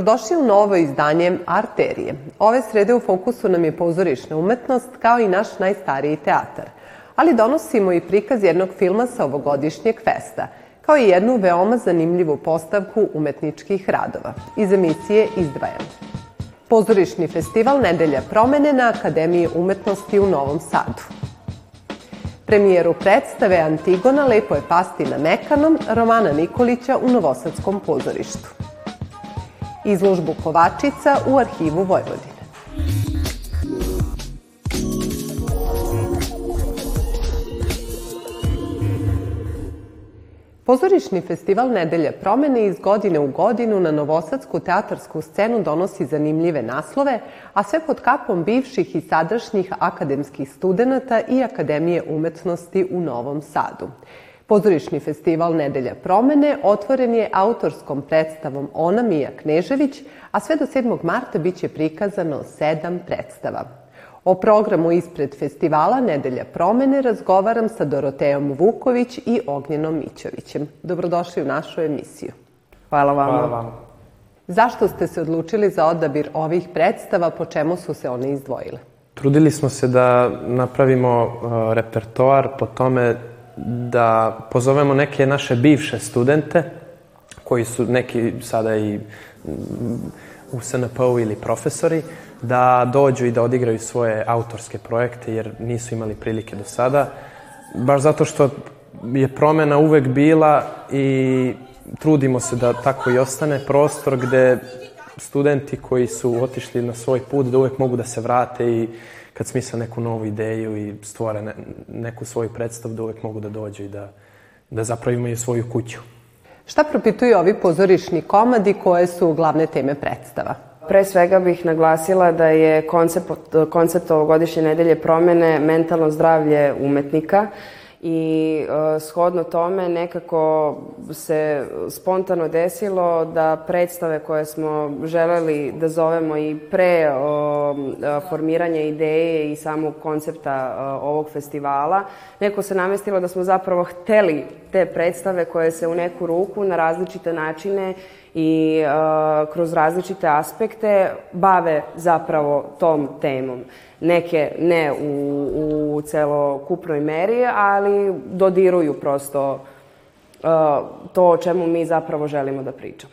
Dobrodošli u novo izdanje Arterije. Ove srede u fokusu nam je pozorišna umetnost kao i naš najstariji teatar. Ali donosimo i prikaz jednog filma sa ovogodišnjeg festa, kao i jednu veoma zanimljivu postavku umetničkih radova. Iz emisije Izdvajam. Pozorišni festival Nedelja promene na Akademiji umetnosti u Novom Sadu. Premijeru predstave Antigona Lepo je pasti na Mekanom Romana Nikolića u Novosadskom pozorištu. Izložbu Kovačica u Arhivu Vojvodine. Pozorišni festival Nedelja promene iz godine u godinu na novosadsku teatarsku scenu donosi zanimljive naslove, a sve pod kapom bivših i sadašnjih akademskih studenta i Akademije umetnosti u Novom Sadu. Pozorišni festival Nedelja promene otvoren je autorskom predstavom Ona Mija Knežević, a sve do 7. marta biće prikazano sedam predstava. O programu ispred festivala Nedelja promene razgovaram sa Dorotejom Vuković i Ognjenom Mićovićem. Dobrodošli u našu emisiju. Hvala vam. Hvala vam. Zašto ste se odlučili za odabir ovih predstava, po čemu su se one izdvojile? Trudili smo se da napravimo uh, repertoar po tome da pozovemo neke naše bivše studente, koji su neki sada i mm, u SNP-u ili profesori, da dođu i da odigraju svoje autorske projekte, jer nisu imali prilike do sada. Baš zato što je promena uvek bila i trudimo se da tako i ostane prostor gde studenti koji su otišli na svoj put da uvek mogu da se vrate i kad smisle neku novu ideju i stvore ne, neku svoju predstavu da uvek mogu da dođu i da, da zapravo imaju svoju kuću. Šta propituju ovi pozorišni komadi koje su glavne teme predstava? Pre svega bih naglasila da je koncept, koncept ovogodišnje nedelje promene mentalno zdravlje umetnika i e, shodno tome nekako se spontano desilo da predstave koje smo želeli da zovemo i pre e, formiranja ideje i samog koncepta e, ovog festivala, neko se namestilo da smo zapravo hteli te predstave koje se u neku ruku na različite načine i uh, kroz različite aspekte bave zapravo tom temom. Neke ne u, u celokupnoj meri, ali dodiruju prosto uh, to o čemu mi zapravo želimo da pričamo.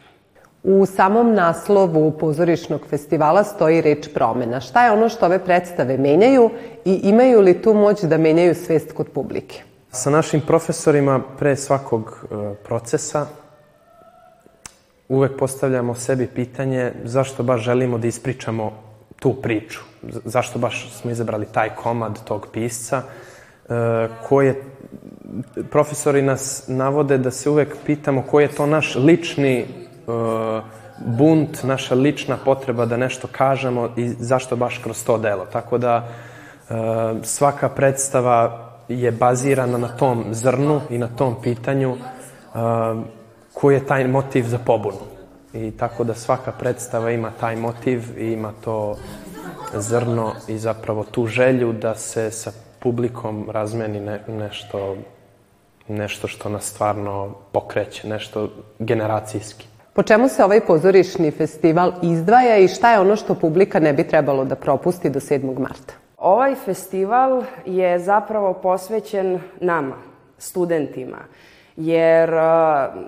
U samom naslovu pozorišnog festivala stoji reč promena. Šta je ono što ove predstave menjaju i imaju li tu moć da menjaju svest kod publike? Sa našim profesorima pre svakog uh, procesa uvek postavljamo sebi pitanje zašto baš želimo da ispričamo tu priču. Zašto baš smo izabrali taj komad tog pisca e, koje profesori nas navode da se uvek pitamo koji je to naš lični e, bunt, naša lična potreba da nešto kažemo i zašto baš kroz to delo. Tako da e, svaka predstava je bazirana na tom zrnu i na tom pitanju koji je taj motiv za pobunu. I tako da svaka predstava ima taj motiv i ima to zrno i zapravo tu želju da se sa publikom razmeni ne, nešto, nešto što nas stvarno pokreće, nešto generacijski. Po čemu se ovaj pozorišni festival izdvaja i šta je ono što publika ne bi trebalo da propusti do 7. marta? Ovaj festival je zapravo posvećen nama, studentima jer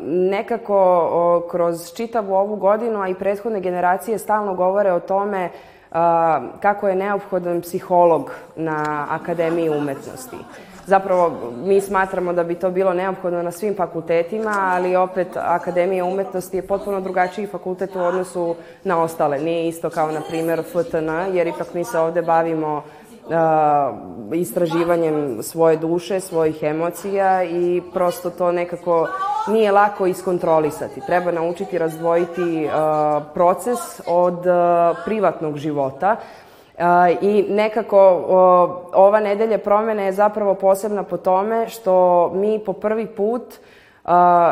nekako kroz čitavu ovu godinu, a i prethodne generacije stalno govore o tome kako je neophodan psiholog na Akademiji umetnosti. Zapravo, mi smatramo da bi to bilo neophodno na svim fakultetima, ali opet Akademija umetnosti je potpuno drugačiji fakultet u odnosu na ostale. Nije isto kao, na primer, FTN, jer ipak mi se ovde bavimo uh, istraživanjem svoje duše, svojih emocija i prosto to nekako nije lako iskontrolisati. Treba naučiti razdvojiti proces od privatnog života. I nekako ova nedelja promene je zapravo posebna po tome što mi po prvi put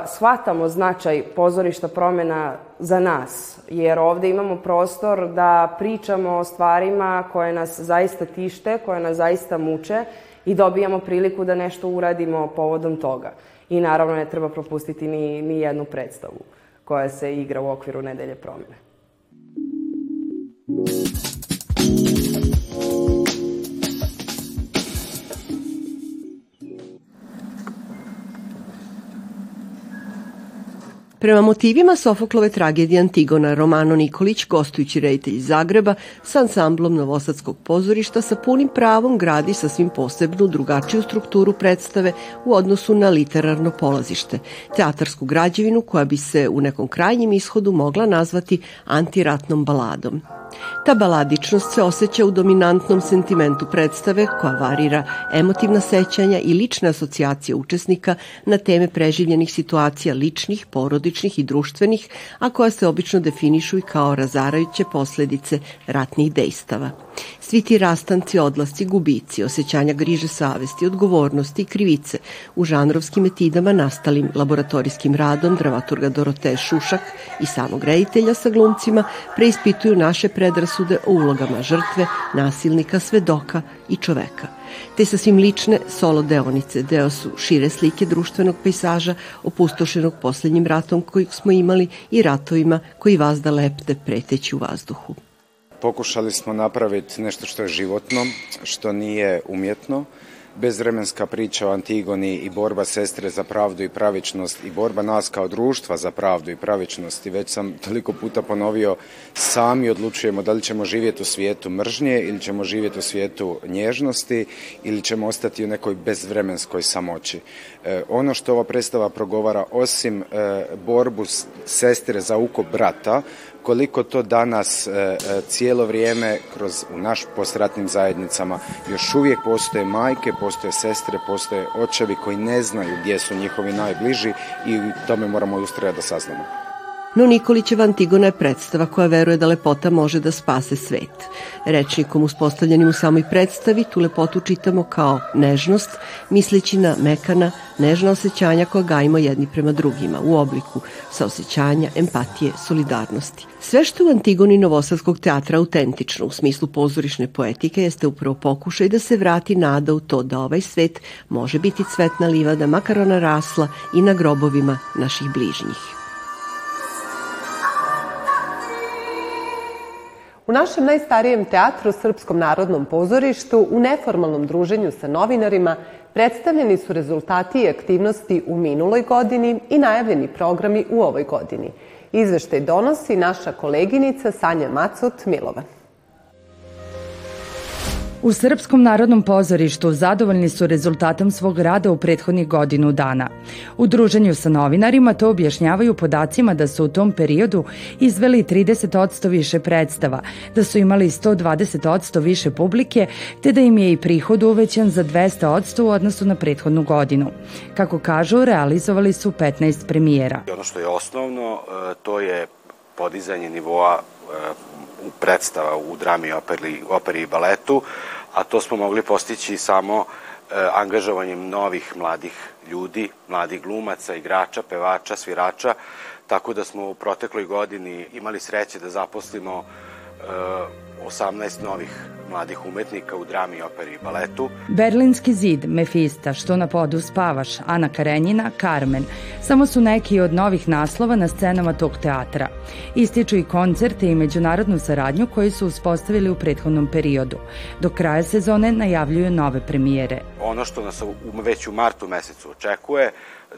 shvatamo značaj pozorišta promjena za nas, jer ovde imamo prostor da pričamo o stvarima koje nas zaista tište, koje nas zaista muče i dobijamo priliku da nešto uradimo povodom toga. I naravno ne treba propustiti ni, ni jednu predstavu koja se igra u okviru nedelje promjene. Prema motivima Sofoklove tragedije Antigona, Romano Nikolić, gostujući reditelj Zagreba, sa ansamblom Novosadskog pozorišta sa punim pravom gradi sasvim posebnu, drugačiju strukturu predstave u odnosu na literarno polazište, teatarsku građevinu koja bi se u nekom krajnjem ishodu mogla nazvati antiratnom baladom. Ta baladičnost se osjeća u dominantnom sentimentu predstave koja varira emotivna sećanja i lične asocijacije učesnika na teme preživljenih situacija ličnih, porodičnih i društvenih, a koja se obično definišu i kao razarajuće posledice ratnih dejstava. Svi ti rastanci, odlasci, gubici, osjećanja griže savesti, odgovornosti i krivice u žanrovskim etidama nastalim laboratorijskim radom dramaturga Dorote Šušak i samog reditelja sa glumcima preispituju naše predrasude o ulogama žrtve, nasilnika, svedoka i čoveka. Te sasvim lične solo deonice deo su šire slike društvenog pejsaža opustošenog poslednjim ratom kojeg smo imali i ratovima koji vazda lepte preteći u vazduhu. Pokušali smo napraviti nešto što je životno, što nije umjetno, bezvremenska priča o Antigoni i borba sestre za pravdu i pravičnost i borba nas kao društva za pravdu i pravičnost i već sam toliko puta ponovio sami odlučujemo da li ćemo živjeti u svijetu mržnje ili ćemo živjeti u svijetu nježnosti ili ćemo ostati u nekoj bezvremenskoj samoći. E, ono što ova predstava progovara osim e, borbu sestre za uko brata koliko to danas e, e, cijelo vrijeme kroz u naš postratnim zajednicama još uvijek postoje majke, postoje sestre, postoje očevi koji ne znaju gdje su njihovi najbliži i tome moramo ustrajati da saznamo. No Nikolićeva Antigona je predstava koja veruje da lepota može da spase svet. Rečnikom uspostavljenim u samoj predstavi tu lepotu čitamo kao nežnost, misleći na mekana, nežna osjećanja koja gajimo jedni prema drugima u obliku saosećanja, empatije, solidarnosti. Sve što u Antigoni Novosadskog teatra autentično u smislu pozorišne poetike jeste upravo pokušaj da se vrati nada u to da ovaj svet može biti cvetna livada, makar ona rasla i na grobovima naših bližnjih. U našem najstarijem teatru, Srpskom narodnom pozorištu, u neformalnom druženju sa novinarima, predstavljeni su rezultati i aktivnosti u minuloj godini i najavljeni programi u ovoj godini. Izveštaj donosi naša koleginica Sanja Macot Milova. U Srpskom narodnom pozorištu zadovoljni su rezultatom svog rada u prethodnih godinu dana. U druženju sa novinarima to objašnjavaju podacima da su u tom periodu izveli 30% više predstava, da su imali 120% više publike, te da im je i prihod uvećan za 200% u odnosu na prethodnu godinu. Kako kažu, realizovali su 15 premijera. Ono što je osnovno, e, to je podizanje nivoa e, predstava u drami, operi, operi i baletu, a to smo mogli postići samo e, angažovanjem novih mladih ljudi, mladih glumaca, igrača, pevača, svirača, tako da smo u protekloj godini imali sreće da zaposlimo e, 18 novih mladih umetnika u drami, operi i baletu. Berlinski zid, Mefista, Što na podu spavaš, Ana Karenjina, Carmen, samo su neki od novih naslova na scenama tog teatra. Ističu i koncerte i međunarodnu saradnju koji su uspostavili u prethodnom periodu. Do kraja sezone najavljuju nove premijere. Ono što nas već u martu mesecu očekuje,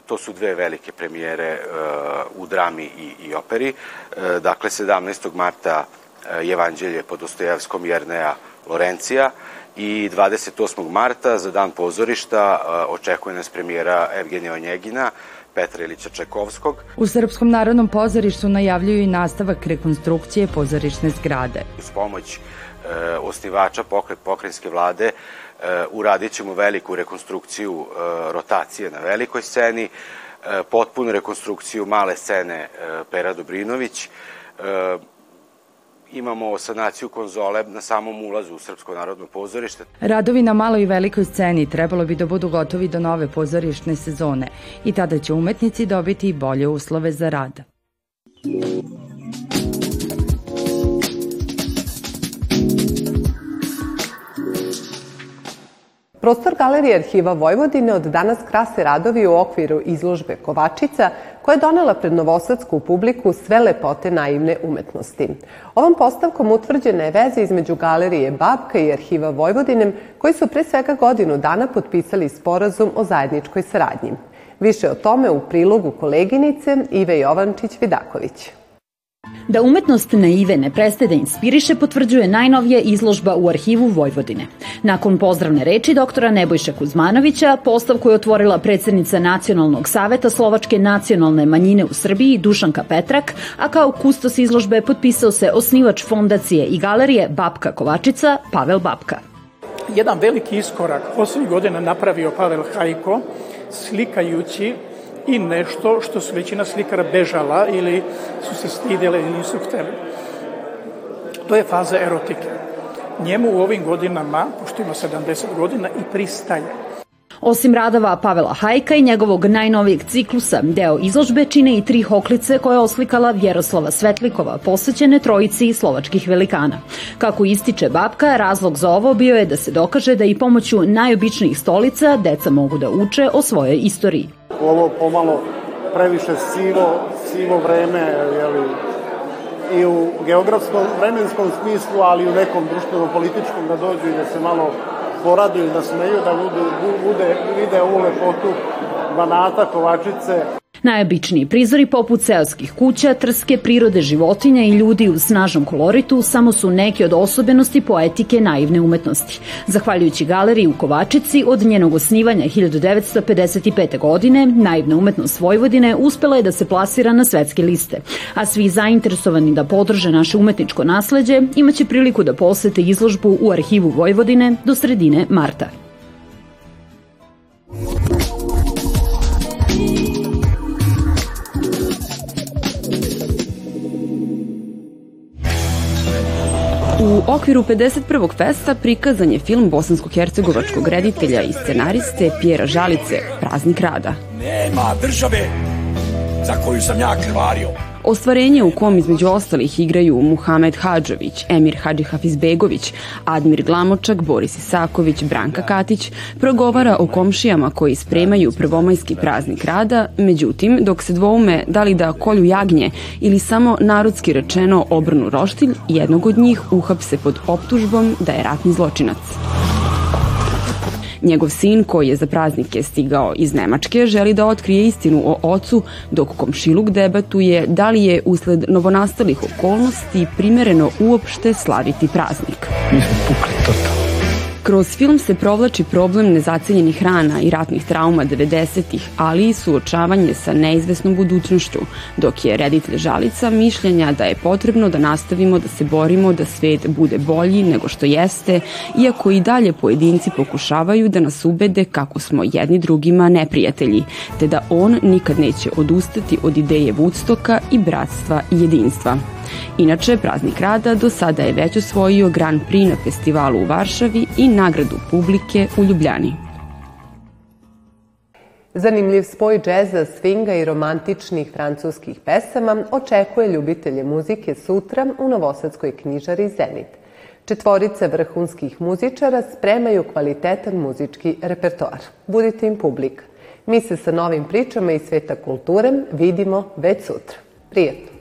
to su dve velike premijere uh, u drami i, i operi. Uh, dakle, 17. marta Eh, Evanđelje po Dostojevskom Jerneja Lorencija i 28. marta za dan pozorišta eh, očekuje nas premijera Evgenija Onjegina, Petra Ilića Čekovskog. U Srpskom narodnom pozorištu najavljuju i nastavak rekonstrukcije pozorišne zgrade. Uz pomoć e, osnivača pokret pokrenjske vlade e, uradit ćemo veliku rekonstrukciju e, rotacije na velikoj sceni, e, potpunu rekonstrukciju male scene e, Pera Dobrinović, e, imamo sanaciju konzole na samom ulazu u Srpsko narodno pozorište. Radovi na maloj i velikoj sceni trebalo bi da budu gotovi do nove pozorišne sezone i tada će umetnici dobiti bolje uslove za rad. Prostor Galerije arhiva Vojvodine od danas krase radovi u okviru izložbe Kovačica, koja je donela pred novosadsku publiku sve lepote naivne umetnosti. Ovom postavkom utvrđena je veza između Galerije Babka i arhiva Vojvodine, koji su pre svega godinu dana potpisali sporazum o zajedničkoj saradnji. Više o tome u prilogu koleginice Ive Jovančić-Vidaković. Da umetnost naive ne prestaje da inspiriše potvrđuje najnovija izložba u arhivu Vojvodine. Nakon pozdravne reči doktora Nebojša Kuzmanovića, postavku je otvorila predsednica Nacionalnog saveta Slovačke nacionalne manjine u Srbiji Dušanka Petrak, a kao kustos izložbe potpisao se osnivač fondacije i galerije Babka Kovačica Pavel Babka. Jedan veliki iskorak poslednjih godina napravio Pavel Hajko slikajući i nešto što su većina slikara bežala ili su se stidjeli ili nisu hteli. To je faza erotike. Njemu u ovim godinama, pošto ima 70 godina, i pristaje. Osim radova Pavela Hajka i njegovog najnovijeg ciklusa, deo izložbe čine i tri hoklice koje je oslikala Vjeroslava Svetlikova, posvećene trojici slovačkih velikana. Kako ističe babka, razlog za ovo bio je da se dokaže da i pomoću najobičnijih stolica deca mogu da uče o svojoj istoriji. Ovo pomalo previše sivo, sivo vreme, jeli, i u geografskom, vremenskom smislu, ali i u nekom društveno-političkom da dođu i da se malo poraduju, da smeju, da bude, bude, vide ovu lepotu Banata, Kovačice. Najobičniji prizori poput seoskih kuća, trske, prirode životinja i ljudi u snažnom koloritu samo su neke od osobenosti poetike naivne umetnosti. Zahvaljujući galeriji u Kovačici, od njenog osnivanja 1955. godine, naivna umetnost Vojvodine uspela je da se plasira na svetske liste, a svi zainteresovani da podrže naše umetničko nasleđe imaće priliku da posete izložbu u arhivu Vojvodine do sredine marta. U okviru 51. festa prikazan je film bosansko-hercegovačkog reditelja i scenariste Pjera Žalice Praznik rada. Nema države za koju sam ja krvario. Ostvarenje u kom između ostalih igraju Muhamed Hadžović, Emir Hadži Hafizbegović, Admir Glamočak, Boris Isaković, Branka Katić, progovara o komšijama koji spremaju prvomajski praznik rada, međutim, dok se dvoume da li da kolju jagnje ili samo narodski rečeno obrnu roštilj, jednog od njih uhapse pod optužbom da je ratni zločinac. Njegov sin, koji je za praznike stigao iz Nemačke, želi da otkrije istinu o ocu, dok komšiluk debatuje da li je usled novonastalih okolnosti primereno uopšte slaviti praznik. Mi smo pukli totalno. Kroz film se provlači problem nezaceljenih rana i ratnih trauma 90-ih, ali i suočavanje sa neizvesnom budućnošću, dok je reditelj Žalica mišljenja da je potrebno da nastavimo da se borimo da svet bude bolji nego što jeste, iako i dalje pojedinci pokušavaju da nas ubede kako smo jedni drugima neprijatelji, te da on nikad neće odustati od ideje Woodstocka i bratstva i jedinstva. Inače, praznik rada do sada je već osvojio Grand Prix na festivalu u Varšavi i nagradu publike u Ljubljani. Zanimljiv spoj džeza, svinga i romantičnih francuskih pesama očekuje ljubitelje muzike sutra u Novosadskoj knjižari Zenit. Četvorice vrhunskih muzičara spremaju kvalitetan muzički repertoar. Budite im publik. Mi se sa novim pričama iz sveta kulture vidimo već sutra. Prijetno!